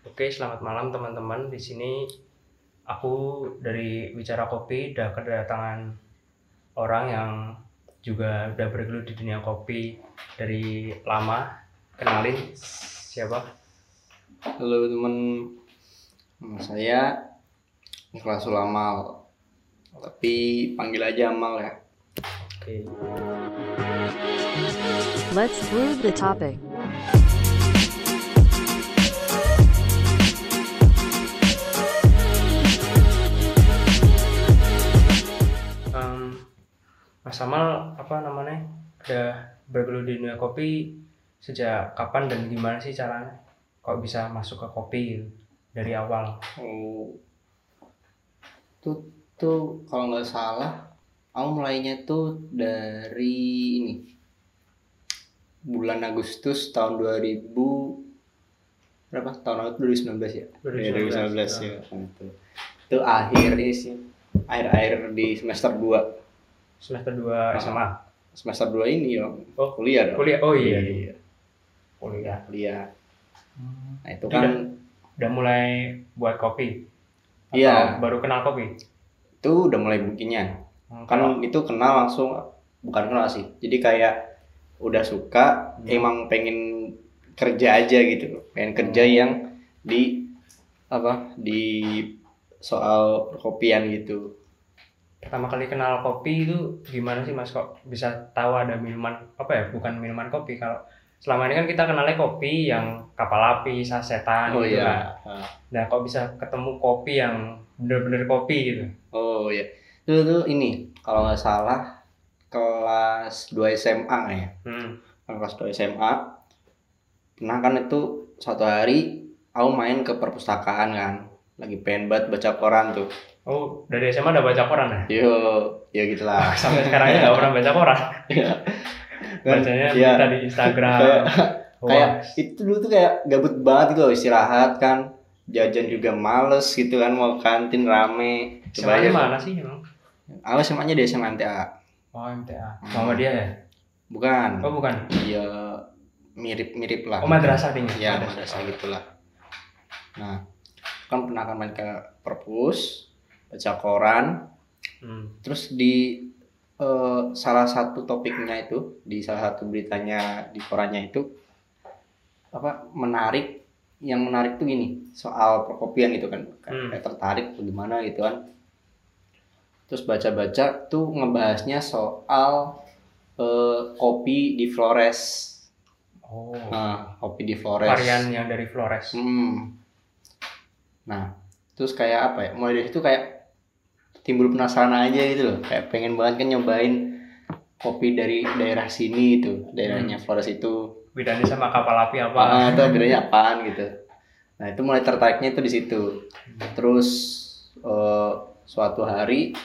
Oke, selamat malam teman-teman. Di sini aku dari Bicara Kopi udah kedatangan orang yang juga udah bergelut di dunia kopi dari lama. Kenalin siapa? Halo teman, nama saya Ikhlas Sulamal. Tapi panggil aja Amal ya. Oke. Let's brew the topic. Mas Amal apa namanya? Udah bergelut di dunia kopi sejak kapan dan gimana sih caranya? Kok bisa masuk ke kopi gitu, dari awal? Oh, tuh tuh kalau nggak salah, aku mulainya tuh dari ini bulan Agustus tahun 2000 berapa tahun lalu 2019 ya? 2019, 2019 ya. Itu, itu akhir ini sih akhir-akhir di semester 2 Semester 2 SMA. semester 2 ini ya Oh, kuliah dong kuliah. Oh iya. iya Kuliah. kuliah nah itu kan Udah mulai buat kopi? Iya. baru kenal kopi? itu udah mulai bikinnya Hmm, kan itu kenal langsung bukan kenal sih jadi kayak udah suka Hmm. emang pengen kerja aja gitu pengen kerja Hmm. yang di apa di soal perkopian gitu pertama kali kenal kopi itu gimana sih mas? Kok bisa tahu ada minuman apa ya bukan minuman kopi kalau selama ini kan kita kenalnya kopi yang kapal api sasetan oh gitu iya. kan. nah kok bisa ketemu kopi yang bener-bener kopi gitu? Oh iya. Itu tuh ini kalau nggak salah kelas 2 SMA ya. Hmm. kelas 2 SMA pernah kan itu suatu hari aku main ke perpustakaan kan. Lagi pengen banget baca koran tuh oh dari SMA udah baca koran ya? Yo yo gitulah. Sampai sekarang nggak pernah baca koran. Kan, bacanya iya. berita di Instagram. Kayak- kayak itu dulu tuh kayak gabut banget gitu loh istirahat kan. Jajan juga males gitu kan mau kantin rame. SMA nya mana sih emang? Aku SMA nya di SMA MTA oh MTA Hmm. sama dia ya? Bukan. Oh bukan. Ya mirip-mirip lah. Oh madrasah tinggi ya madrasah gitulah nah kan pernah kan main ke perpus baca koran hmm. terus di eh, salah satu topiknya itu di salah satu beritanya di korannya itu apa menarik yang menarik tuh gini soal perkopian gitu kan Hmm. kayak tertarik bagaimana gitu kan terus baca-baca tuh ngebahasnya soal eh, kopi di Flores oh nah kopi di Flores varian yang dari Flores Hmm. Nah, terus kayak apa ya? Mulai dari situ kayak timbul penasaran aja gitu loh. Kayak pengen banget kan nyobain kopi dari daerah sini itu, daerahnya Flores itu. bedanya sama kapal api apa Ah, itu bedanya apaan gitu. Nah, itu mulai tertariknya itu di situ. Terus eh, suatu hari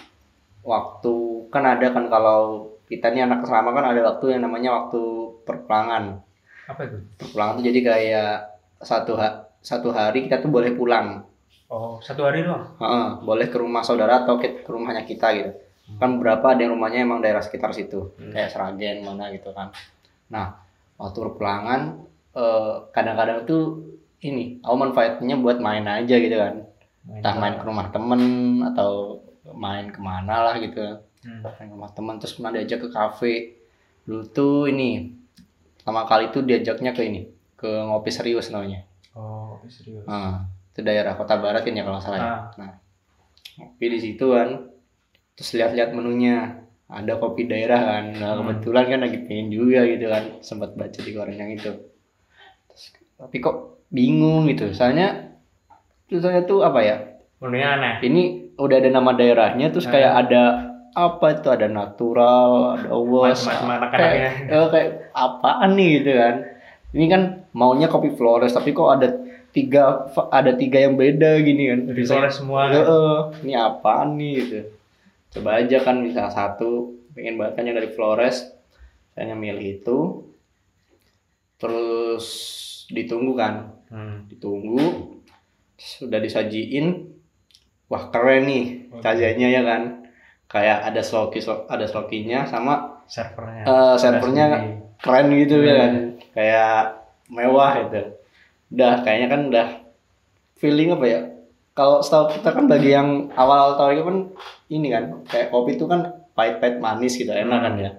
waktu kan ada kan kalau kita nih anak selama kan ada waktu yang namanya waktu perpulangan. apa itu Perpulangan tuh jadi kayak satu ha- satu hari kita tuh boleh pulang. Oh satu hari doang Heeh, boleh ke rumah saudara atau ke, ke rumahnya kita gitu. Kan berapa ada yang rumahnya emang daerah sekitar situ, Hmm. kayak Seragen mana gitu kan. Nah, waktu perpulangan eh, kadang-kadang tuh ini, aku manfaatnya buat main aja gitu kan. Entah main ke rumah temen atau main ke mana lah gitu. Hmm. Main ke rumah temen terus pernah diajak ke kafe. Dulu tuh ini pertama kali tuh diajaknya ke ini, ke ngopi serius namanya. oh serius Nah, itu daerah Kota Barat kan ya kalau salah ya. Ah. Nah, ngopi di situ kan. Terus lihat-lihat menunya. Ada kopi daerah kan. Nah, Hmm. kebetulan kan lagi pengen juga gitu kan. Sempat baca di koran yang itu. Terus, tapi kok bingung gitu. Soalnya tulisannya tuh apa ya? menunya aneh Ini udah ada nama daerahnya terus kayak Ah. ada apa itu ada natural, ada was, kayak, eh, kayak apaan nih gitu kan. Ini kan maunya kopi Flores tapi kok ada tiga ada tiga yang beda gini kan. Flores semua Heeh, ini apaan nih gitu. Coba aja kan bisa satu pengen banget kan yang dari Flores. Saya milih itu. Terus ditunggu kan, hmm. ditunggu. Sudah disajiin. Wah keren nih Oke. sajiannya ya kan. Kayak ada sloki ada slokinya sama servernya eh, servernya keren gitu ya Hmm. kan. Kayak mewah gitu. Udah kayaknya kan udah feeling apa ya? Kalau setahu kita kan bagi yang awal tahu itu kan ini kan kayak kopi itu kan pahit-pahit manis gitu enak kan ya.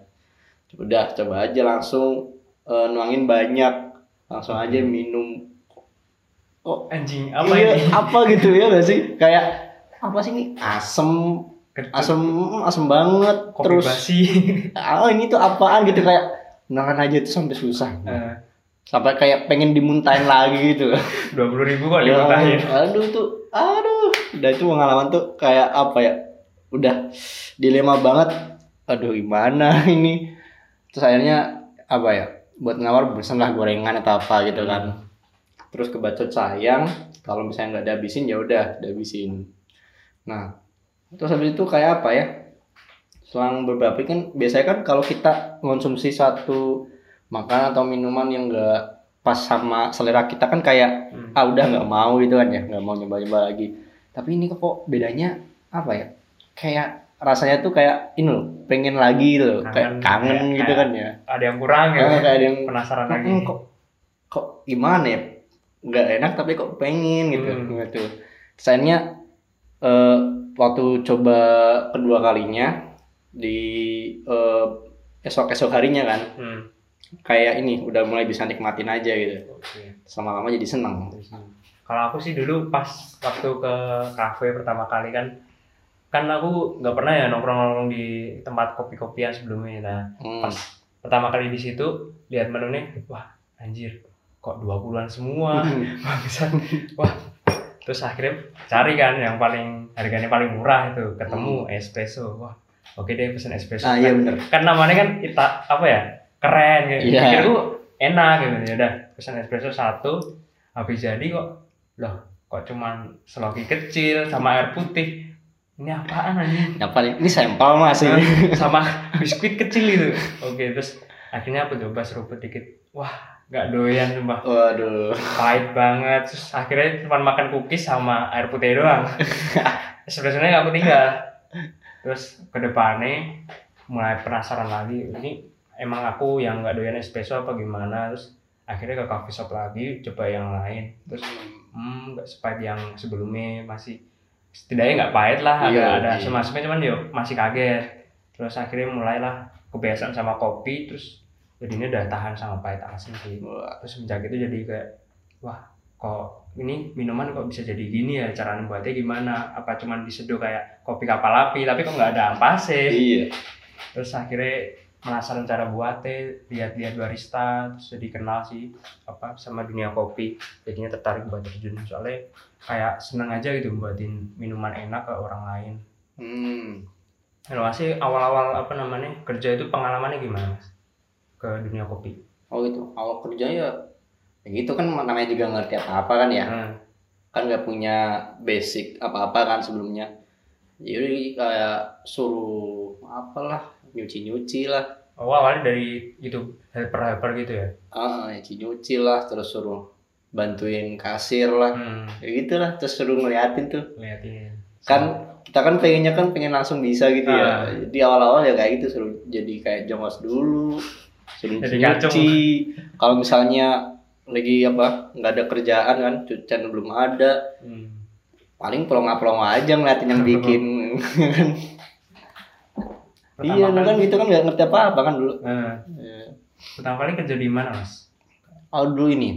Udah coba aja langsung eh, nuangin banyak. Langsung aja minum. Oh Anjing, apa iya, ini? apa gitu ya gak sih? Kayak apa sih ini? Asem. Asem asem banget. Kopi terus basi. ah ini tuh apaan? gitu kayak nahan aja itu sampai susah. Eh, sampai kayak pengen dimuntahin lagi gitu. Dua puluh ribu kok dimuntahin. aduh tuh. Aduh. Udah itu pengalaman tuh kayak apa ya? Udah dilema banget. Aduh gimana ini? Terus akhirnya apa ya? Buat bosan lah gorengan atau apa gitu kan. Terus kebacot sayang kalau misalnya nggak dihabisin ya udah dihabisin. Nah terus habis itu kayak apa ya? Selang beberapa kan biasanya kan kalau kita mengonsumsi satu makanan atau minuman yang enggak pas sama selera kita kan kayak Hmm. ah udah nggak mau gitu kan ya nggak mau nyoba-nyoba lagi tapi ini kok bedanya apa ya kayak rasanya tuh kayak ini loh pengen lagi gitu loh kayak Kangen, kangen kayak- gitu kayak- kan ya Ada yang kurang ya. Ah, kayak ada yang Penasaran lagi. "Hmm, kok kok gimana ya nggak enak tapi kok pengen gitu Hmm. gitu sayangnya eh, waktu coba kedua kalinya di esok esok harinya kan Hmm. Kayak ini udah mulai bisa nikmatin aja gitu Oke. sama lama jadi seneng Kalau aku sih dulu pas waktu ke kafe pertama kali kan kan aku nggak pernah ya nongkrong-nongkrong di tempat kopi-kopian sebelumnya. Nah, Hmm. pas pertama kali di situ lihat menunya, wah anjir, kok 20-an semua. Bangsat. Wah. Terus akhirnya cari kan yang paling harganya paling murah itu, ketemu espresso. Wah, oke deh pesen espresso. Hmm. ah iya Kan- bener kan namanya kan kita apa ya keren gitu. Iya. pikirku enak gitu. Ya udah pesan espresso satu habis jadi kok loh kok cuman seloki kecil sama air putih? Ini apaan anjing? Paling ini sampel mas ini. sama biskuit kecil itu. Oke terus akhirnya aku coba seruput dikit. Wah nggak doyan sumpah. Waduh. pahit banget. Terus akhirnya cuma makan cookies sama air putih doang. Espresso nya nggak aku tinggal. Terus ke depannya mulai penasaran lagi ini emang aku yang nggak doyan espresso apa gimana? Terus akhirnya ke coffee shop lagi coba yang lain. Terus hmm nggak sepahit yang sebelumnya masih setidaknya nggak pahit lah ada Iya, ada iya. semasuknya cuman ya masih kaget. Terus akhirnya mulailah kebiasaan sama kopi terus jadinya udah tahan sama pahit asin sih. Terus semenjak itu jadi kayak wah kok ini minuman kok bisa jadi gini ya? Cara buatnya gimana? Apa cuman diseduh kayak kopi kapal api tapi kok nggak ada ampasnya Iya. terus akhirnya penasaran cara buatnya lihat-lihat barista terus jadi kenal sih apa sama dunia kopi jadinya tertarik buat terjun soalnya kayak seneng aja gitu buatin minuman enak ke orang lain Hmm. Masih awal-awal apa namanya kerja itu pengalamannya gimana mas ke dunia kopi Oh gitu. Awal kerja ya ya gitu kan namanya juga ngerti apa kan ya. Hmm. Kan nggak punya basic apa-apa kan sebelumnya. Jadi kayak suruh apalah nyuci-nyuci lah. Oh, awalnya dari itu helper-helper gitu ya? Ah, nyuci-nyuci lah terus suruh bantuin kasir lah. Hmm, Ya gitu lah terus suruh ngeliatin tuh. liatin. Kan kita kan pengennya kan pengen langsung bisa gitu ya. Ah. Jadi awal-awal ya kayak gitu suruh jadi kayak jongos dulu. Suruh Jadi nyuci. Kalau misalnya lagi apa nggak ada kerjaan kan cucian belum ada Hmm. paling pelongo-pelongo aja ngeliatin yang bikin iya Pertama kan kali, gitu kan nggak ngerti apa-apa kan dulu Nah, Ya. pertama kali kerja di mana mas? oh dulu ini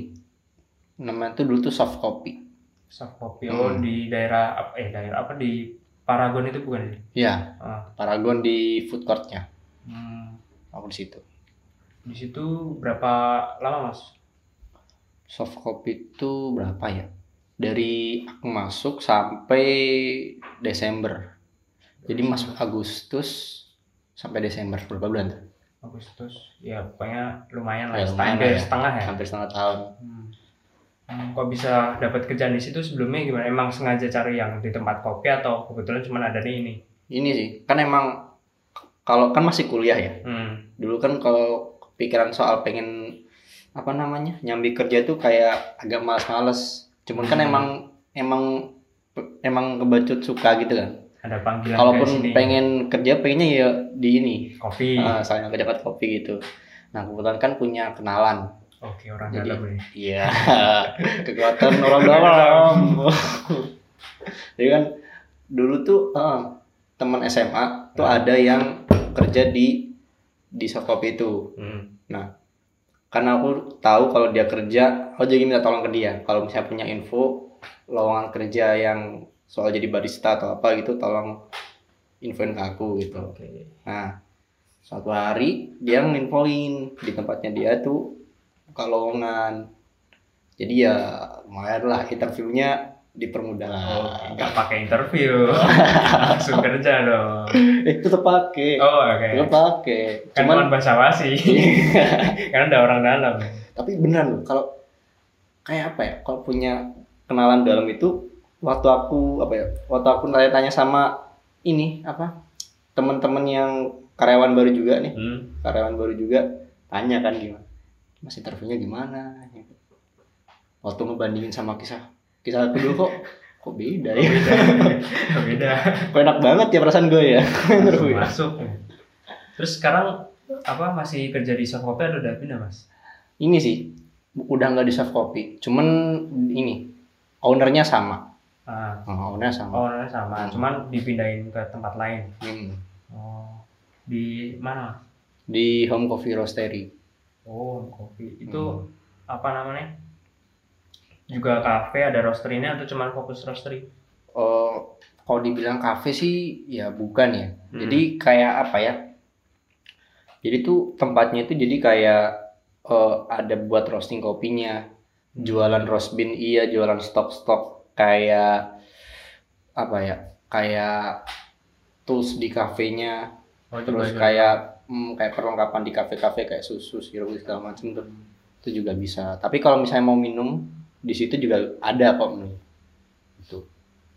namanya tuh dulu tuh soft copy Soft kopi. Oh Hmm. di daerah apa? Eh daerah apa di Paragon itu bukan sih? ya Ah. Paragon di food courtnya Hmm. aku di situ Di situ berapa lama mas? soft copy itu berapa ya dari aku masuk sampai Desember jadi masuk Agustus sampai Desember berapa bulan tuh Agustus. Ya pokoknya lumayan lah. Ya, lumayan hampir ya. setengah ya. hampir setengah tahun Hmm. Hmm, kok bisa dapat kerjaan di situ sebelumnya gimana? Emang sengaja cari yang di tempat kopi atau kebetulan cuma ada di ini? ini sih kan emang kalau kan masih kuliah ya Hmm. dulu kan kalau pikiran soal pengen apa namanya nyambi kerja tuh kayak agak males-males cuman kan Hmm. emang emang emang kebacut suka gitu kan Ada panggilan kalaupun pengen kerja pengennya ya di ini kopi. Ah, soalnya ke dekat kopi gitu nah kebetulan kan punya kenalan oke orang Jadi- dalam nih Iya, kekuatan orang dalam. Jadi kan dulu tuh eh, teman SMA tuh ada yang kerja di di softcopy itu. hmm. Karena aku tahu kalau dia kerja, aku jadi minta tolong ke dia. Kalau misalnya punya info lowongan kerja yang soal jadi barista atau apa gitu, tolong infoin ke aku gitu. oke Nah, suatu hari dia nginfoin di tempatnya dia tuh buka lowongan. Jadi ya lumayan lah interviewnya dipermudah. oh nggak pakai interview langsung kerja dong Eh, tetep pakai. oh oke Tetep pakai. kan Cuman cuma bahasa basi kan ada orang dalam tapi beneran loh kalau kayak apa ya? Kalau punya kenalan dalam itu waktu aku apa ya? Waktu aku tanya-tanya sama ini apa? Teman-teman yang karyawan baru juga nih. hmm. karyawan baru juga tanya kan gimana mas interviewnya gimana gitu. waktu ngebandingin sama kisah kisah aku dulu kok kok beda ya beda Oh, beda kok enak banget ya perasaan gue ya interview masuk terus sekarang apa masih kerja di softcopy atau udah pindah mas ini sih udah nggak di soft copy cuman ini ownernya sama ah. Oh, ownernya sama. Oh nah, sama Hmm. cuman dipindahin ke tempat lain. Hmm. oh. Di mana? Di home coffee roastery. Oh kopi itu Hmm. apa namanya? Juga kafe ada roastery-nya atau cuman fokus roastery? Oh kalau dibilang kafe sih ya bukan ya. Hmm. jadi kayak apa ya? Jadi tuh tempatnya itu jadi kayak eh, ada buat roasting kopinya. Jualan roast bean iya jualan stok-stok kayak apa ya kayak tools di kafenya. Oh, terus juga kayak hmm, kayak perlengkapan di kafe-kafe kayak susu sirup segala macam tuh itu juga bisa. Tapi kalau misalnya mau minum di situ juga ada kok menu. Itu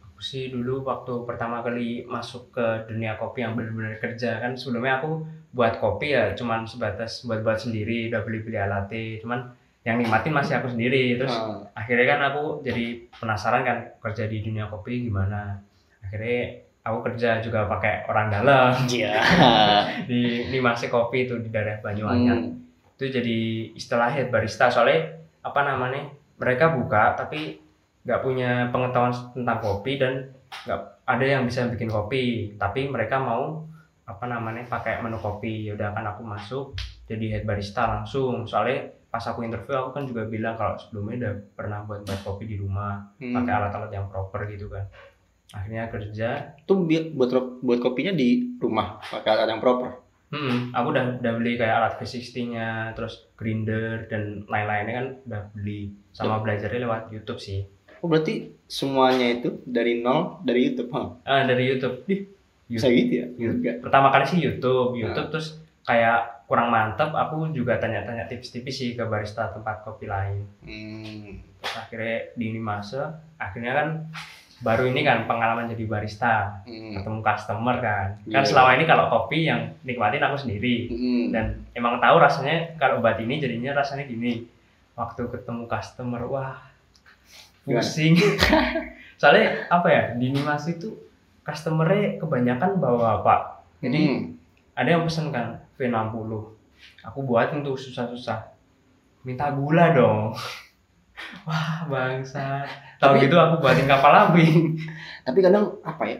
aku sih dulu waktu pertama kali masuk ke dunia kopi yang benar-benar kerja kan sebelumnya aku buat kopi ya cuman sebatas buat-buat sendiri udah beli-beli alatnya cuman yang nikmatin masih aku sendiri. Terus Ah, akhirnya kan aku jadi penasaran kan kerja di dunia kopi gimana? Akhirnya aku kerja juga pakai orang dalam. Iya. Di Nimase Kopi itu di daerah Banyuanyar Hmm, itu jadi istilahnya barista. Soalnya apa namanya mereka buka tapi nggak punya pengetahuan tentang kopi dan nggak ada yang bisa bikin kopi. Tapi mereka mau apa namanya pakai menu kopi. Ya udah kan aku masuk jadi head barista langsung. Soalnya pas aku interview aku kan juga bilang kalau sebelumnya udah pernah buat buat kopi di rumah hmm. pakai alat-alat yang proper gitu kan akhirnya kerja tuh buat buat kopinya di rumah pakai alat yang proper Hmm, aku udah udah beli kayak alat V60-nya, terus grinder dan lain-lainnya kan udah beli sama belajarnya lewat YouTube sih. oh berarti semuanya itu dari nol dari YouTube huh? Ah, dari YouTube. Ih, bisa gitu ya YouTube. Pertama kali sih YouTube, YouTube terus kayak kurang mantep, aku juga tanya-tanya tips-tips sih ke barista tempat kopi lain. Hmm. Terus akhirnya di Nimase, akhirnya kan baru ini kan pengalaman jadi barista, Hmm. ketemu customer kan. Kan Iya. selama ini kalau kopi yang nikmatin aku sendiri. Hmm. dan emang tahu rasanya kalau obat ini jadinya rasanya gini waktu ketemu customer wah pusing soalnya apa ya di Nimas itu customernya kebanyakan bawa pak jadi Hmm. ada yang pesen kan V60. Aku buatin tuh susah-susah. Minta gula dong. Wah bangsa tahu gitu aku buatin kapal api. Tapi kadang apa ya?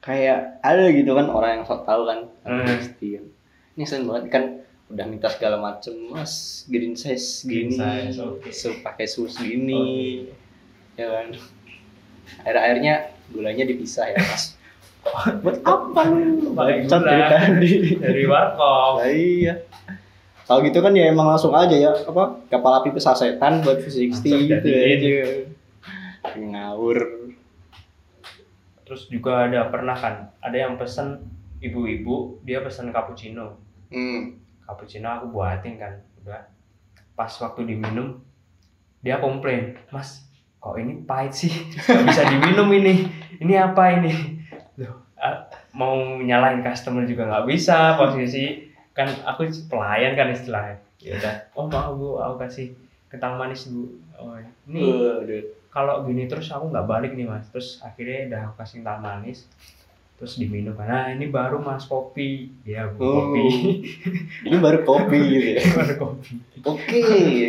Kayak ada gitu kan orang yang sok tahu kan. Hmm. pasti kan. Ini sering banget kan udah minta segala macem mas green size Green gini size, oke. su- pakai sus gini. Ya kan. Air airnya gulanya dipisah ya mas buat apa lu? gula. dari tadi. Dari warkop. Nah, iya. Kalau gitu kan ya emang langsung aja ya apa kapal api pesasetan buat V60 Langsung gitu ya jadiin. ngawur. Terus juga ada pernah kan ada yang pesen ibu-ibu dia pesen cappuccino. Hmm. cappuccino aku buatin kan udah. Pas waktu diminum dia komplain mas kok ini pahit sih? Gak bisa diminum ini. Ini apa ini mau nyalahin customer juga nggak bisa posisi kan aku pelayan kan istilahnya. Ya udah oh mau bu aku kasih kentang manis bu. Oh ini kalau gini terus aku nggak balik nih mas. Terus akhirnya udah aku kasih kentang manis terus diminum. Nah ini baru mas kopi. Ya bu Oh. kopi. Ini baru kopi gitu ya? Baru kopi. Oke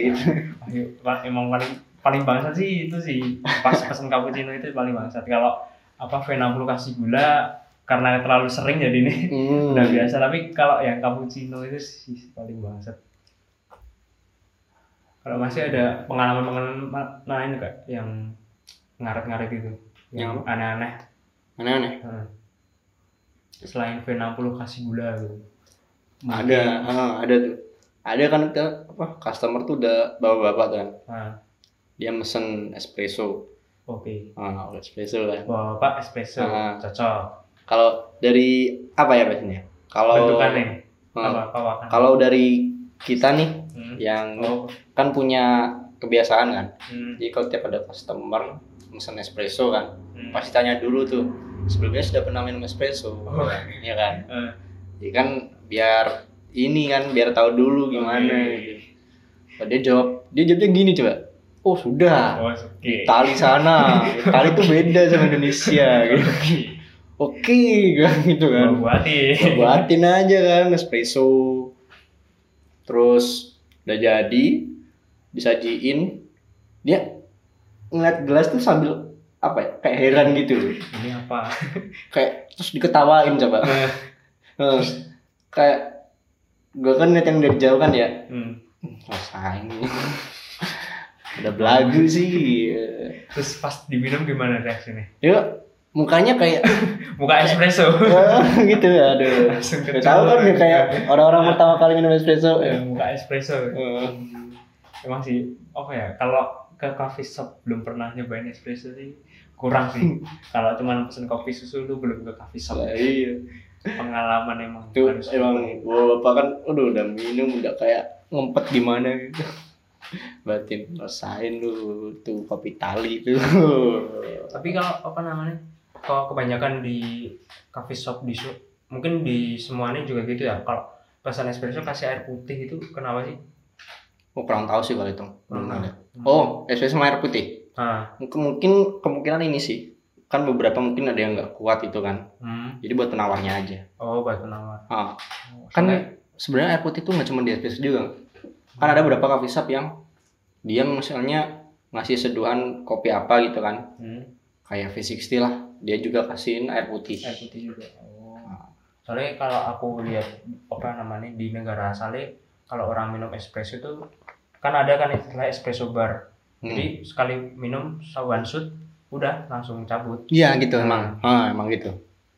gitu. Ayo, emang paling paling bangsat sih itu sih. Pas pesen cappuccino itu paling bangsat. Kalau apa V60 kasih gula karena terlalu sering jadi ini. Hmm. udah biasa tapi kalau yang cappuccino itu sih paling bangsat kalau masih ada pengalaman-pengalaman lain kak yang ngaret-ngaret itu yang aneh-aneh? Aneh-aneh? Hmm. selain V60 kasih gula gitu. Ada ah, ada tuh. Ada kan ke apa? Customer tuh udah bapak-bapak kan? Nah, dia mesen espresso. Oke. Ah espresso kan? Bapak espresso. Ah. cocok kalau dari apa ya biasanya? Kalau bentukannya kawakan kalau dari kita nih Hmm. yang oh. kan punya kebiasaan kan. Hmm. jadi kalau tiap ada customer mesen espresso kan Hmm. pasti tanya dulu tuh sebelumnya sudah pernah minum espresso? Oh. ya kan? Eh, jadi kan biar ini kan biar tahu dulu gimana Oke. gitu. Kalau dia jawab dia jawabnya gini coba. Oh sudah. Oh oke. Itali sana. Itali tuh beda sama Indonesia. Gitu oke kan gitu kan. Buatin buatin aja kan espresso terus udah jadi disajiin. Dia ngeliat gelas tuh sambil apa ya kayak heran gitu. Ini apa? Kayak terus diketawain coba. Eh, kayak gue kan ngeliat yang dari jauh kan ya. Hmm. rasain udah belagu sih. Terus pas diminum gimana reaksinya? Yuk mukanya kayak muka espresso. Eh, gitu aduh. Gak tahu kan ya kayak orang-orang pertama kali minum espresso Eh, muka espresso. Eh. emang sih apa ya kalau ke coffee shop belum pernah nyobain espresso sih kurang sih. Kalau cuman pesen kopi susu lu belum ke coffee shop. Lah, iya. Pengalaman emang tuh harus emang gua bapak kan udah udah minum udah kayak ngempet gimana gitu. Batin rasain lu tuh kopi tali tuh. Tapi kalau apa namanya kalau kebanyakan di coffee shop di su- mungkin di semuanya juga gitu ya. Kalau pesan espresso kasih air putih itu kenapa sih? Oh kurang tahu sih kalau itu. Kurang tahu. oh espresso sama air putih? Ah. Mungkin mungkin kemungkinan ini sih. Kan beberapa mungkin ada yang nggak kuat itu kan. Hmm. jadi buat penawarnya aja. Oh batu nawar ah. Oh, kan sebenarnya air putih tuh nggak cuma di espresso juga. Kan ada beberapa coffee shop yang dia misalnya ngasih seduhan kopi apa gitu kan. Hmm. kayak V60 lah dia juga kasihin air putih. Air putih juga. Oh. Soalnya kalau aku lihat apa namanya di negara asalnya kalau orang minum espresso itu kan ada kan istilah espresso bar. Hmm. jadi sekali minum one shot udah langsung cabut. Iya gitu emang. Ah emang gitu.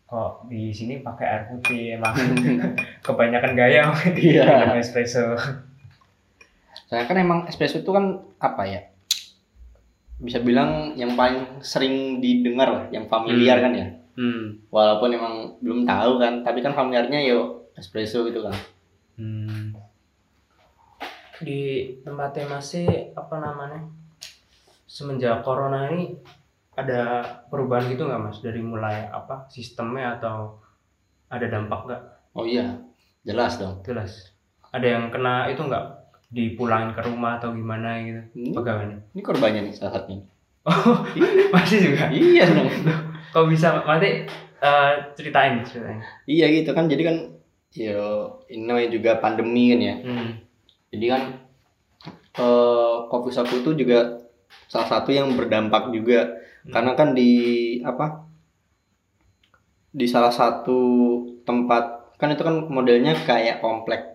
Kok di sini pakai air putih emang. Kebanyakan gaya Iya. minum espresso. Soalnya kan emang espresso itu kan apa ya bisa bilang yang paling sering didengar lah yang familiar Hmm. kan ya. Hmm. walaupun emang belum tahu kan tapi kan familiarnya yo espresso gitu kan. Hmm. di tempatnya masih apa namanya semenjak corona ini ada perubahan gitu nggak mas? Dari mulai apa sistemnya atau ada dampak nggak? Oh iya jelas dong. Jelas. Ada yang kena itu nggak dipulangin ke rumah atau gimana gitu. Ini, pegawainya. ini korbannya nih salah satunya. Masih juga? Iya dong. Kok bisa mati eh, ceritain ceritain. Iya gitu kan jadi kan yo ini namanya juga pandemi kan ya. Hmm. jadi kan eh coffee shop itu juga salah satu yang berdampak juga. Hmm. karena kan di apa di salah satu tempat kan itu kan modelnya kayak komplek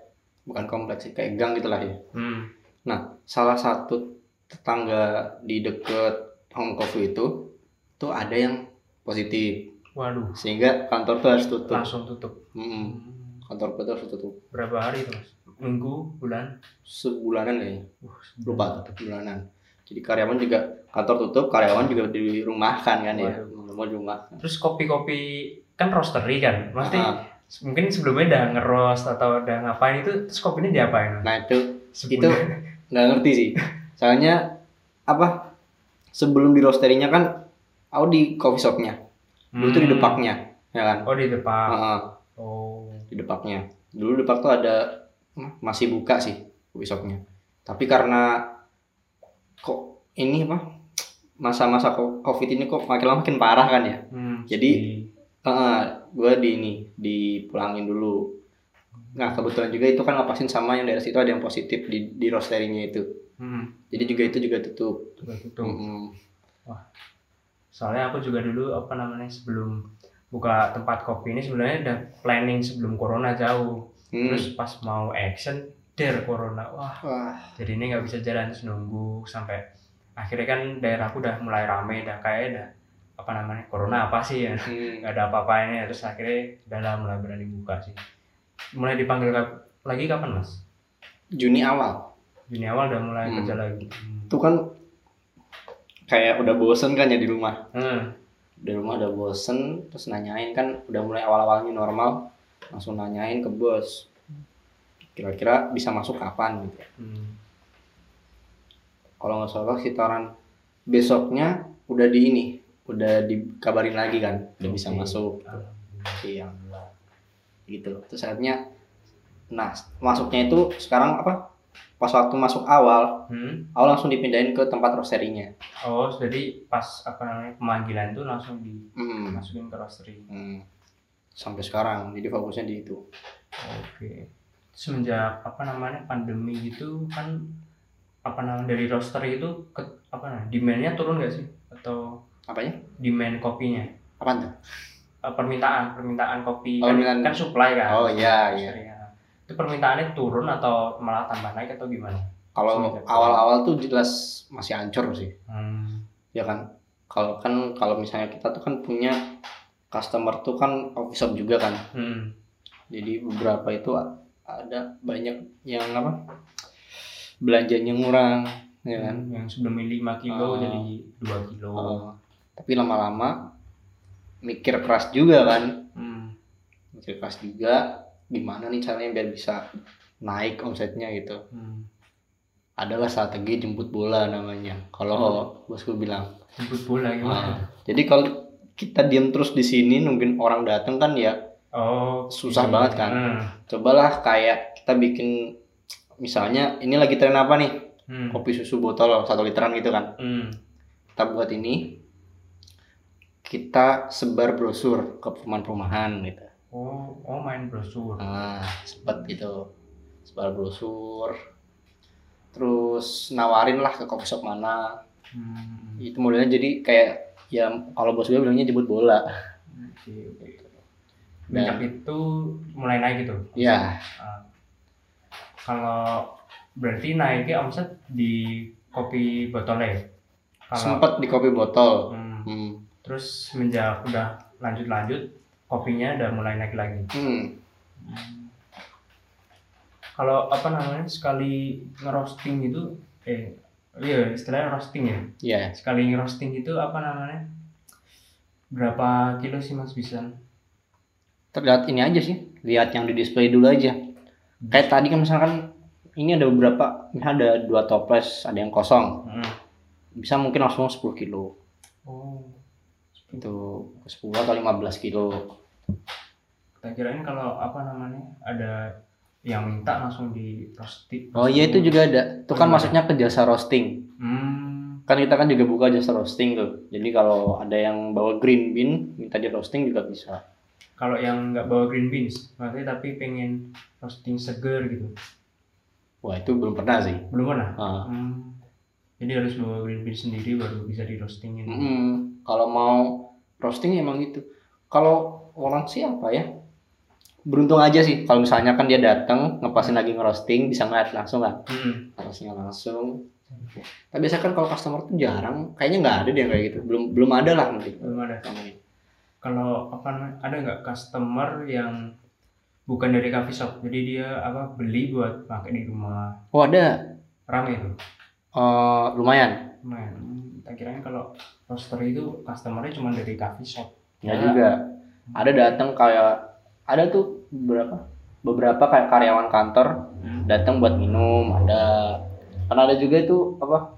bukan kompleks sih kayak gang gitulah ya. Hmm. nah salah satu tetangga di deket home coffee itu tuh ada yang positif. Waduh. Sehingga kantor tuh harus tutup. Langsung tutup. Hmm. kantor tuh harus tutup. Berapa hari itu mas? Minggu bulan? Sebulanan kayaknya. Wah, lupa tuh bulanan. Jadi karyawan juga kantor tutup karyawan juga dirumahkan kan ya. Waduh. mau di rumah terus kopi-kopi kan roastery kan? Pasti mungkin sebelumnya udah ngeroast atau udah ngapain itu terus kopinya diapain? Nah itu Sebulan. itu nggak ngerti sih. Soalnya apa sebelum di roasterinya kan aku di coffee shopnya. Dulu tuh di Hmm. depaknya ya kan? Oh di depan Ah, oh. Di depaknya. Dulu depak tuh ada hmm, masih buka sih coffee shopnya. Tapi karena kok ini apa masa-masa co- covid ini kok makin lama makin parah kan ya? Hmm, Jadi- si- Heeh, gue di ini dipulangin dulu nah kebetulan juga itu kan lepasin sama yang daerah situ ada yang positif di di roasterinya itu Hmm. jadi juga itu juga tutup Juga tutup. Mm-mm. Soalnya aku juga dulu apa namanya sebelum buka tempat kopi ini sebenarnya udah planning sebelum corona jauh. Hmm. Terus pas mau action der corona. Wah, wah jadi ini nggak bisa jalan terus nunggu sampai akhirnya kan daerahku udah mulai rame dah kayak dah apa namanya corona apa sih ya hmm. nggak ada apa-apanya terus akhirnya udah lah mulai berani buka sih mulai dipanggil kap- lagi kapan mas Juni awal Juni awal udah mulai Hmm. kerja lagi hmm. itu kan kayak udah bosen kan ya di rumah Hmm. di rumah udah bosen terus nanyain kan udah mulai awal-awalnya normal langsung nanyain ke bos kira-kira bisa masuk kapan gitu Hmm. kalau nggak salah sekitaran besoknya udah di ini udah dikabarin lagi kan udah bisa masuk iya gitu terus akhirnya nah masuknya itu sekarang apa pas waktu masuk awal Hmm. awal langsung dipindahin ke tempat roasterinya Oh, jadi pas apa namanya pemanggilan tuh langsung hmm. dimasukin ke roastery. Hmm. sampai sekarang jadi fokusnya di itu Oke. Semenjak apa namanya pandemi gitu kan apa namanya dari roastery itu ke, apa namanya demandnya turun nggak sih atau apanya? Demand kopinya. Apa tuh? Eh, permintaan permintaan kopi. Oh, kan, permintaan- kan supply kan? Oh, iya, iya. ya. itu permintaannya turun atau malah tambah naik atau gimana? Kalau awal-awal tuh jelas masih hancur sih. Hmm. ya kan? Kalau kan kalau misalnya kita tuh kan punya customer tuh kan coffee shop juga kan? Hmm. jadi beberapa itu ada banyak yang apa? Belanjanya ngurang ya kan? Yang sebelum 5 kilo Oh. jadi 2 kilo. Oh, tapi lama-lama mikir keras juga kan Hmm. mikir keras juga gimana nih caranya biar bisa naik omsetnya gitu Hmm. adalah strategi jemput bola namanya kalau bosku bilang jemput bola gimana Ah, jadi kalau kita diam terus di sini nungguin orang datang kan ya Oh, Susah iya. banget kan? Hmm. cobalah kayak kita bikin misalnya ini lagi tren apa nih Hmm. kopi susu botol satu literan gitu kan Hmm. kita buat ini kita sebar brosur ke perumahan-perumahan gitu Oh, oh main brosur. nah sempet gitu sebar brosur terus nawarin lah ke coffee shop mana Hmm. itu modelnya jadi kayak ya kalau bos gue bilangnya jemput bola Oke, oke. Sejak itu mulai naik gitu. ya Ah. kalau berarti naiknya omset di kopi botolnya. Kalau sempet di kopi botol Hmm. hmm. Terus semenjak udah lanjut-lanjut kopinya udah mulai naik lagi. Hmm. Kalau apa namanya sekali ngerosting itu eh iya istilahnya roasting ya. ya Sekali ngerosting itu apa namanya? Berapa kilo sih Mas bisa? terlihat ini aja sih lihat yang di display dulu aja kayak tadi kan misalkan ini ada beberapa ini ada dua toples ada yang kosong Hmm. bisa mungkin langsung 10 kilo Oh. Itu 10 atau 15 kilo Kita kirain kalau apa namanya ada yang minta langsung di roasting. oh iya itu juga ada itu kan masuknya ke jasa roasting Hmm. kan kita kan juga buka jasa roasting tuh jadi kalau ada yang bawa green bean minta di roasting juga bisa Kalau yang nggak bawa green beans, berarti tapi pengen roasting seger gitu. wah itu belum pernah sih Belum pernah. Ah. Hmm. Jadi harus bawa green beans sendiri baru bisa di roastingin. Mm-mm. Kalau mau roasting emang gitu kalau orang siapa ya beruntung aja sih kalau misalnya kan dia datang ngepasin lagi ngerosting bisa ngeliat langsung kan Hmm. harusnya langsung tapi biasanya kan kalau customer tuh jarang kayaknya nggak ada deh kayak gitu belum belum ada lah nanti Belum ada. Kalau apa ada nggak customer yang bukan dari coffee shop, jadi dia apa beli buat pakai di rumah. oh ada Rame itu. Eh, lumayan Lumayan. Hmm, Tak kirain kalau roaster itu customernya cuma dari coffee shop. ya juga ada datang kayak ada tuh beberapa beberapa kayak karyawan kantor Hmm. datang buat minum ada kan ada juga itu apa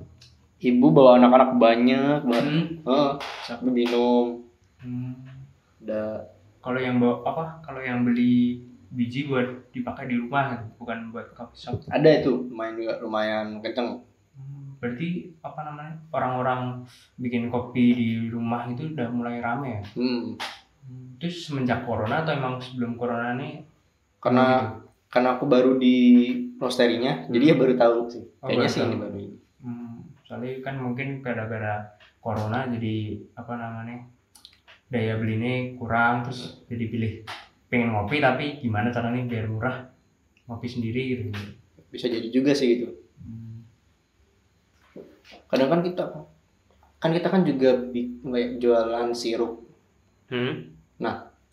ibu bawa anak-anak banyak buat Hmm. Siapa? minum Hmm. ada Kalau yang bawa apa? Kalau yang beli biji buat dipakai di rumah, bukan buat coffee shop. ada itu lumayan juga lumayan kenceng Berarti apa namanya orang-orang bikin kopi di rumah itu udah mulai rame ya? hmm. Hmm, itu semenjak corona atau emang sebelum corona nih karena gitu? karena aku baru di roasterinya jadi ya baru tahu sih Oh, kayaknya sih ini baru ini Hmm, soalnya kan mungkin gara-gara corona jadi apa namanya daya belinya kurang terus jadi pilih pengen ngopi tapi gimana caranya biar murah ngopi sendiri gitu. bisa jadi juga sih gitu Hmm. Kadang kan kita kan kita kan juga jualan sirup Hmm.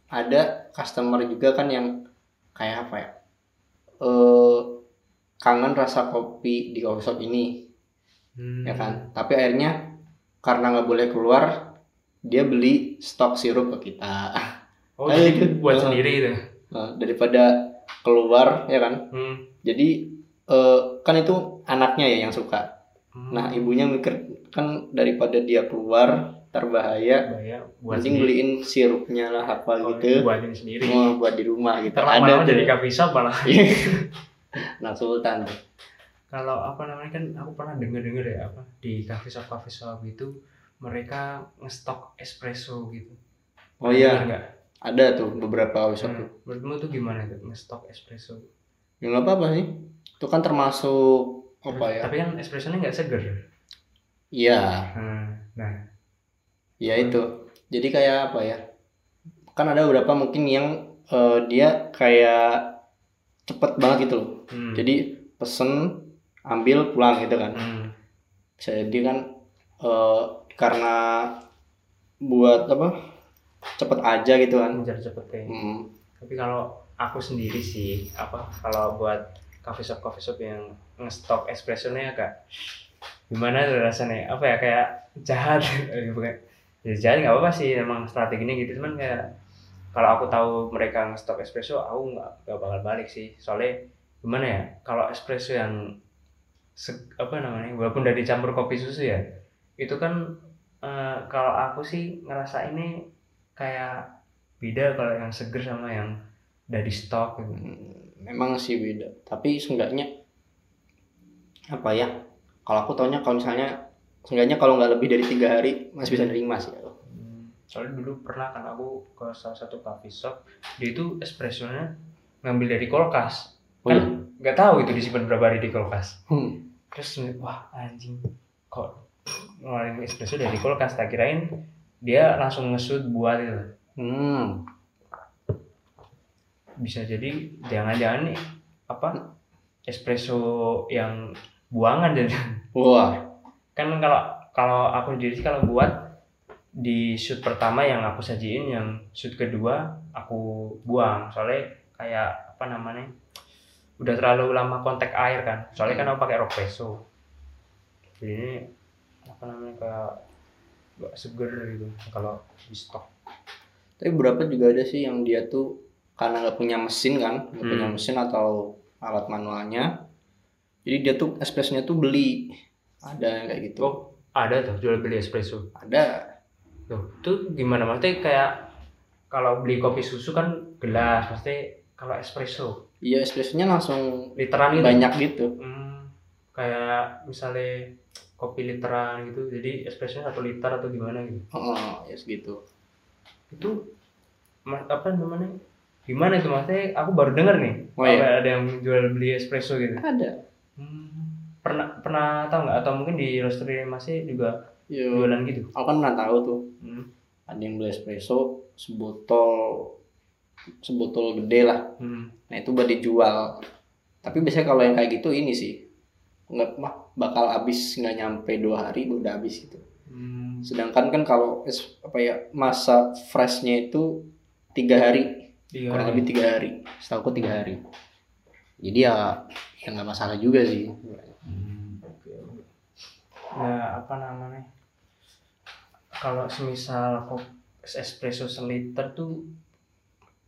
ada customer juga kan yang kayak apa ya eh kangen rasa kopi di coffee shop ini Hmm. ya kan tapi akhirnya karena nggak boleh keluar dia beli stok sirup ke kita Oh, jadi itu- buat sendiri gitu. Nah, daripada keluar ya kan Hmm. jadi eh, kan itu anaknya ya yang suka Hmm. nah ibunya mikir kan daripada dia keluar terbahaya buat mending beliin sirupnya lah apa Oh, gitu buatin sendiri. mau buat di rumah gitu lama-lama tuh. jadi coffee shop malah. nah sultan Kalau apa namanya kan aku pernah denger-denger ya apa di coffee shop coffee shop itu mereka ngestok espresso gitu. oh iya Bener nggak? ada tuh beberapa coffee shop Hmm. tuh Menurutmu tuh gimana tuh ngestok espresso? ya nggak apa-apa sih itu kan termasuk apa ya Tapi kan espressonya nggak seger. iya Hmm. Nah, ya itu jadi kayak apa ya kan ada beberapa mungkin yang eh, dia kayak cepet banget gitu loh hmm. jadi pesen ambil pulang gitu kan hmm. bisa jadi kan eh, karena buat apa cepet aja gitu kan Ngejar cepet ya. Hmm, Tapi kalau aku sendiri sih apa kalau buat coffee shop coffee shop yang ngestok espressonya agak gimana rasanya? Apa ya kayak jahat. Bukan. Ya jahat nggak apa-apa sih emang strateginya gitu. Cuman kayak kalau aku tahu mereka ngestok espresso aku nggak bakal balik sih. Soalnya gimana ya kalau espresso yang se- apa namanya walaupun udah dicampur kopi susu ya itu kan eh, kalau aku sih ngerasa ini kayak beda kalau yang seger sama yang udah di stok gitu. Memang sih beda. Tapi seenggaknya apa ya kalau aku taunya kalau misalnya seenggaknya kalau nggak lebih dari tiga hari masih bisa nerima sih Hmm, soalnya dulu pernah kan aku ke salah satu coffee shop dia itu espressonya ngambil dari kulkas. Oh, kan nggak tahu itu disimpan berapa hari di kulkas. Hmm. terus wah anjing kok ngeluarin espresso dari kulkas? Tak kirain dia langsung ngesut buat itu. Hmm. Bisa jadi jangan-jangan nih apa espresso yang buangan jadi wah. Kan kalau kalau aku sih kalau buat di shoot pertama yang aku sajiin yang shoot kedua aku buang. Soalnya kayak apa namanya udah terlalu lama kontak air kan. Soalnya kan aku pakai ropeso jadi ini apa namanya kayak gak seger gitu kalau di stok. Tapi beberapa juga ada sih yang dia tuh karena nggak punya mesin kan nggak punya Hmm. mesin atau alat manualnya. Jadi dia tuh espressonya tuh beli. Ada yang kayak gitu. Oh ada tuh jual beli espresso. Ada. Tuh itu gimana? Maksudnya kayak kalau beli kopi susu kan gelas pasti kalau espresso. Iya espressonya langsung literan gitu. banyak gitu. Hmm, kayak misalnya kopi literan gitu jadi espresso satu liter atau gimana gitu? Oh ya segitu itu apa namanya gimana itu maksudnya aku baru denger nih Oh, iya. ada yang jual beli espresso gitu. Ada. Hmm, pernah pernah tahu nggak? Atau mungkin di roastery masih juga Yo, jualan gitu? Aku kan pernah tahu tuh. Hmm. ada yang beli espresso sebotol sebotol gede lah. Hmm. nah itu buat dijual. Tapi biasanya kalau yang kayak gitu ini sih nggak mah bakal habis nggak nyampe dua hari udah habis gitu. Hmm. sedangkan kan kalau es- apa ya masa freshnya itu tiga hari Iya. kurang lebih tiga hari setahu aku tiga hari jadi ya ya nggak masalah juga sih Hmm. Ya apa namanya? Kalau semisal kop espresso seliter tuh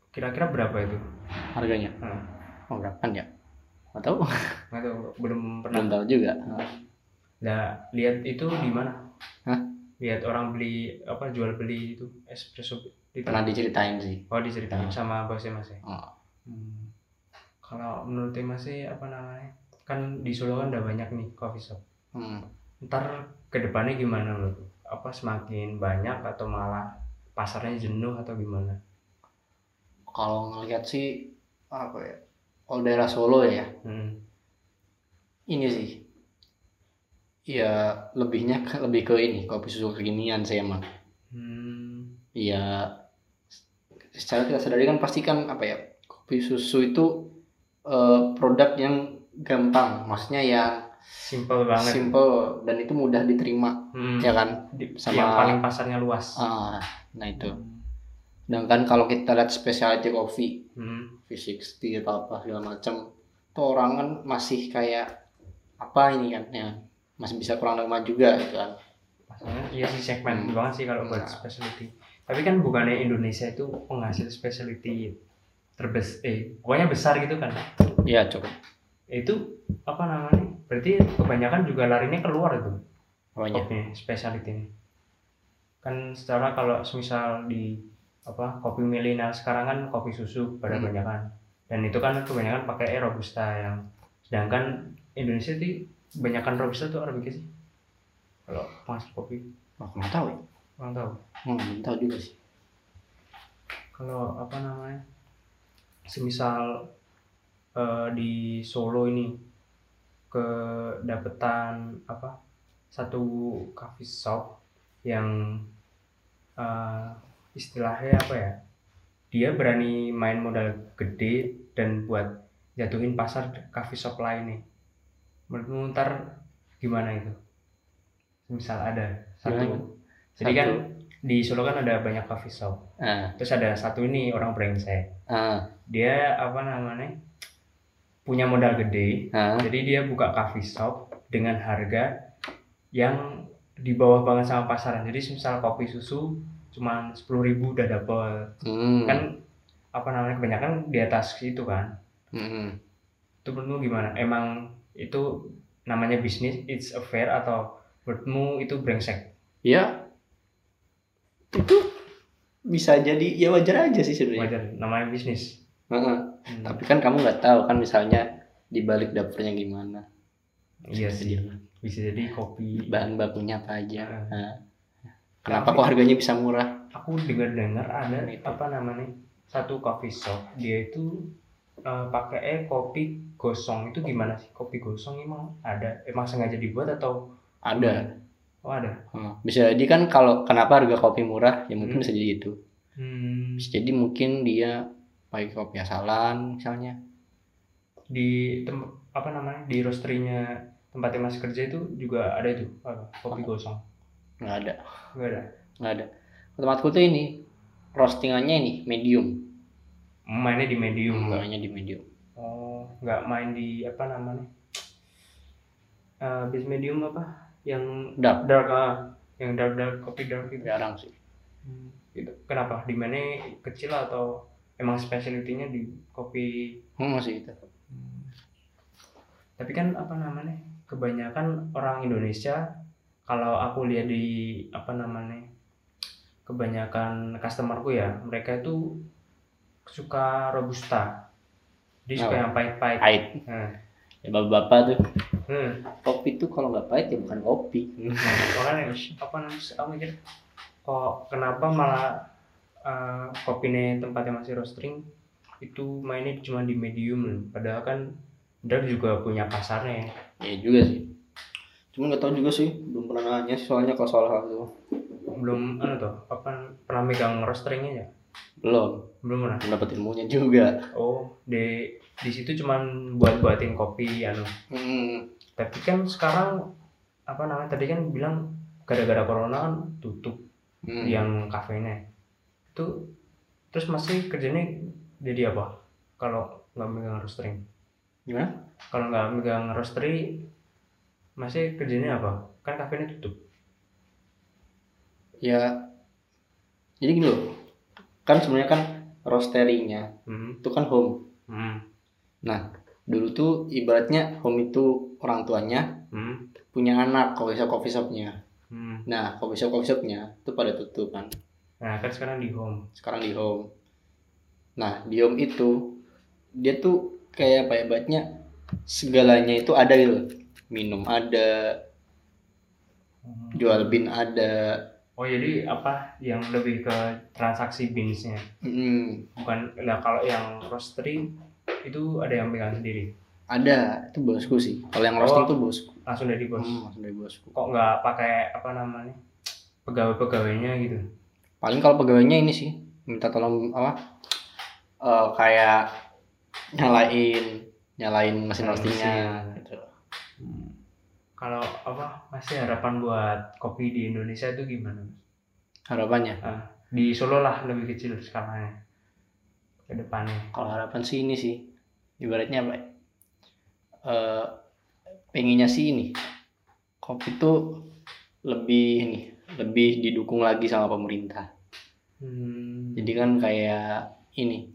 kira-kira berapa itu? harganya Hmm. oh berapa ya nggak tahu Nggak tahu, belum pernah. belum tahu juga Nah, lihat itu di mana? Hah? Lihat orang beli apa jual beli itu espresso di pernah diceritain sih Oh, diceritain Nah. sama bosnya Mas ya? oh. Hmm. Kalau menurut Mas sih apa namanya? Kan di Solo kan udah banyak nih coffee shop. hmm. ntar ke depannya gimana menurut lu? apa semakin banyak atau malah pasarnya jenuh atau gimana kalau ngelihat sih apa ya kalau daerah Solo ya Hmm. ini sih ya lebihnya ke- lebih ke ini kopi susu kekinian sih emang Hmm. ya secara kita sadari kan pasti kan apa ya kopi susu itu eh, produk yang gampang maksudnya yang Simple banget. simple dan itu mudah diterima Hmm. ya kan Di- Sama- yang paling pasarnya luas. ah nah itu sedangkan kalau kita lihat specialty coffee Hmm. V60 atau apa segala macam itu orang kan masih kayak apa ini kan ya masih bisa kurang lama juga gitu kan Masalahnya iya sih segmen Hmm. banget sih kalau buat Nah. specialty. Tapi kan bukannya Indonesia itu penghasil specialty terbes eh pokoknya besar gitu kan. iya cukup Itu apa namanya? Berarti kebanyakan juga larinya keluar itu. apanya kopi specialty ini kan secara kalau misal di apa kopi milenial sekarang kan kopi susu pada Hmm. kebanyakan dan itu kan kebanyakan pakai robusta yang sedangkan Indonesia sih kebanyakan robusta tuh arabica sih. Kalau penghasil kopi. Oh, nggak tahu ya? Kurang tahu. Hmm, belum tahu juga sih. Kalau apa namanya? Semisal eh, di Solo ini kedapetan apa? Satu coffee shop yang eh, istilahnya apa ya? Dia berani main modal gede dan buat jatuhin pasar coffee shop lain nih menurutmu ntar gimana itu? Misal ada satu. Gimana? jadi Satu. kan di Solo kan ada banyak coffee shop. Ah. Terus ada satu ini orang brengsek. Ah. Dia apa namanya? Punya modal gede. Ah. Jadi dia buka coffee shop dengan harga yang di bawah banget sama pasaran. Jadi misal kopi susu cuman sepuluh ribu udah dapet. Hmm. kan apa namanya? Kebanyakan di atas itu kan. Hmm. itu menurutmu gimana? Emang itu namanya bisnis it's a fair atau menurutmu itu brengsek? Ya. Itu bisa jadi ya wajar aja sih sebenarnya. Wajar namanya bisnis Heeh. Hmm, tapi kan kamu nggak tahu kan misalnya di balik dapurnya gimana. Iya sih. bisa jadi kopi. Bahan bakunya apa aja. Heeh. Nah, kenapa kok harganya bisa murah? aku dengar-dengar ada Itu. apa namanya satu coffee shop. Dia itu eh, pakai eh, kopi gosong. Itu gimana sih? Kopi gosong emang ada? Emang sengaja dibuat atau ada. oh ada? Hmm. bisa jadi kan kalau kenapa harga kopi murah? Ya mungkin Hmm. bisa jadi itu hmm, bisa jadi mungkin dia pakai kopi asalan misalnya. Di tem apa namanya? Di roasterynya tempatnya mas kerja itu juga ada itu apa, kopi gosong. Nggak ada. Nggak ada? Nggak ada. Tempatku tuh ini roastingannya ini medium mainnya di medium nggak? Namanya di medium. Oh nggak main di apa namanya? Eh base medium apa? Yang dark. dark ah yang dark dark kopi dark itu jarang sih. Hmm, itu kenapa? Demandnya kecil atau emang specialty-nya di kopi? Hmm, sih itu. Tapi kan apa namanya? Kebanyakan orang Indonesia kalau aku lihat di apa namanya? Kebanyakan customerku ya mereka itu suka robusta. Dia suka Oh. yang pahit-pahit. Pahit. Nah, ya bapak-bapak tuh. Hmm. kopi tuh kalau nggak pahit ya bukan kopi. Makanya apa namanya aku mikir kok kenapa malah uh, kopinya tempatnya masih roasting itu mainnya cuma di medium. Padahal kan Dark juga punya pasarnya ya. Juga sih. Cuma nggak tahu juga sih belum pernah nanya sih soalnya kalau soal hal itu. Belum anu tuh apa pernah megang roasteringnya ya? Belum belum pernah. Dapet ilmunya juga. Oh di di situ cuman buat buatin kopi anu. Hmm. tapi kan sekarang apa namanya tadi kan bilang gara-gara corona kan tutup Hmm. yang kafenya itu terus masih kerjanya jadi apa? Kalau nggak megang roastering gimana? Kalau nggak megang roastery masih kerjanya apa? Kan kafenya tutup. Ya jadi gini loh. Kan sebenarnya kan roasterinya hmm. itu kan home Hmm. nah dulu tuh ibaratnya home itu orang tuanya Hmm. punya anak coffee shop coffee shopnya Hmm. nah coffee shop coffee shopnya itu pada tutup kan nah kan sekarang di home sekarang di home nah di home itu dia tuh kayak apa ya ibaratnya segalanya itu ada gitu minum ada Hmm. jual bin ada oh jadi apa? Yang lebih ke transaksi beansnya. Mm, bukan lah kalau yang roastery itu ada yang pegang sendiri? Ada itu bosku sih. Kalau yang roasting Oh. tuh bosku. langsung dari bos. Hmm, langsung dari bosku. Kok nggak pakai apa namanya pegawai-pegawainya gitu? Paling kalau pegawainya ini sih minta tolong apa eh, kayak nyalain nyalain mesin roastingnya gitu. Kalau apa masih harapan buat kopi di Indonesia itu gimana? Harapannya? Ah, di Solo lah lebih kecil skalanya ke depannya. Kalau harapan sih ini sih ibaratnya apa? Eh, pengennya sih ini kopi tuh lebih ini lebih didukung lagi sama pemerintah. Hmm. jadi kan kayak ini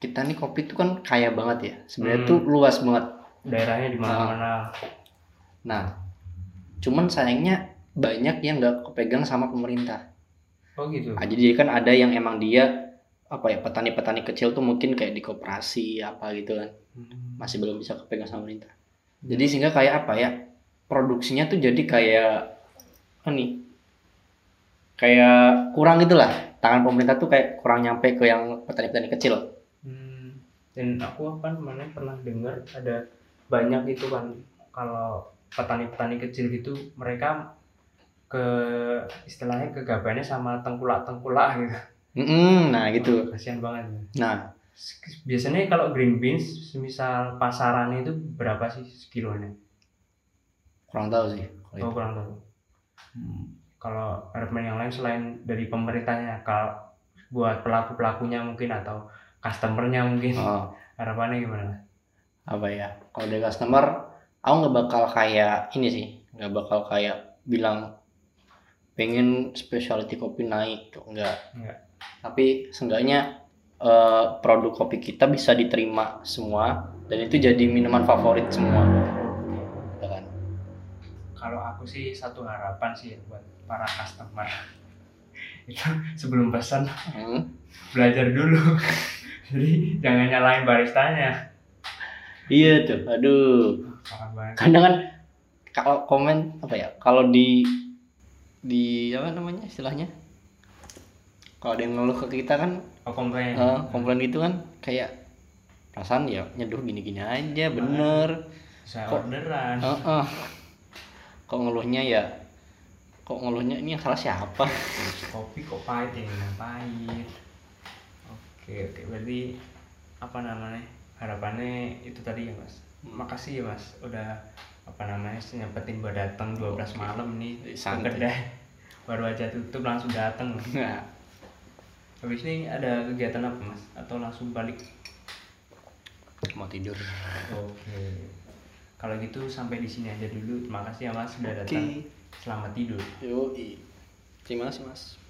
kita nih kopi tuh kan kaya banget ya. Sebenarnya Hmm. tuh luas banget. Daerahnya di mana-mana nah cuman sayangnya banyak yang nggak kepegang sama pemerintah. Oh gitu. Nah, jadi kan ada yang emang dia apa ya petani-petani kecil tuh mungkin kayak di koperasi apa gitu kan. Hmm. masih belum bisa kepegang sama pemerintah. Jadi sehingga kayak apa ya produksinya tuh jadi kayak ini kayak kurang itulah tangan pemerintah tuh kayak kurang nyampe ke yang petani-petani kecil. Hmm. dan aku apa namanya pernah dengar ada banyak itu kan kalau petani-petani kecil gitu mereka ke istilahnya kegabannya sama tengkulak-tengkulak gitu. Mm-mm, nah gitu Kasihan banget. nah Biasanya kalau green beans misal pasarannya itu berapa sih sekilonya? kurang tahu sih Oh itu. kurang tahu. Hmm. Kalau harapan yang lain selain dari pemerintahnya, kalau buat pelaku pelakunya mungkin atau customernya mungkin Oh, harapannya gimana? apa ya kalau dari customer aku nggak bakal kayak ini sih nggak bakal kayak bilang pengen specialty kopi naik tuh enggak Enggak. tapi seenggaknya eh, produk kopi kita bisa diterima semua dan itu jadi minuman favorit semua ya kan Kalau aku sih satu harapan sih buat para customer itu sebelum pesan Hmm. belajar dulu. Jadi jangan nyalain baristanya. iya tuh aduh. Kadang kan kalau komen apa ya? Kalau di di apa namanya istilahnya? Kalau ada yang ngeluh ke kita kan Oh komplain. eh, komplain gitu kan kayak perasaan ya nyeduh gini-gini aja bener. Bisa kok- orderan. Heeh. kok ngeluhnya ya kok ngeluhnya ini yang salah siapa? Kopi kok pahit ya nggak pahit. Oke oke. Berarti apa namanya? Harapannya itu tadi ya mas makasih ya mas. Udah apa namanya nyempetin buat datang 12 malam nih. Santai. kedai baru aja tutup langsung datang nah, habis ini ada kegiatan apa mas? Atau langsung balik? Mau tidur. Oke. Kalau gitu sampai di sini aja dulu. Terima kasih ya mas sudah oke. datang. Selamat tidur. Yoi. Terima kasih mas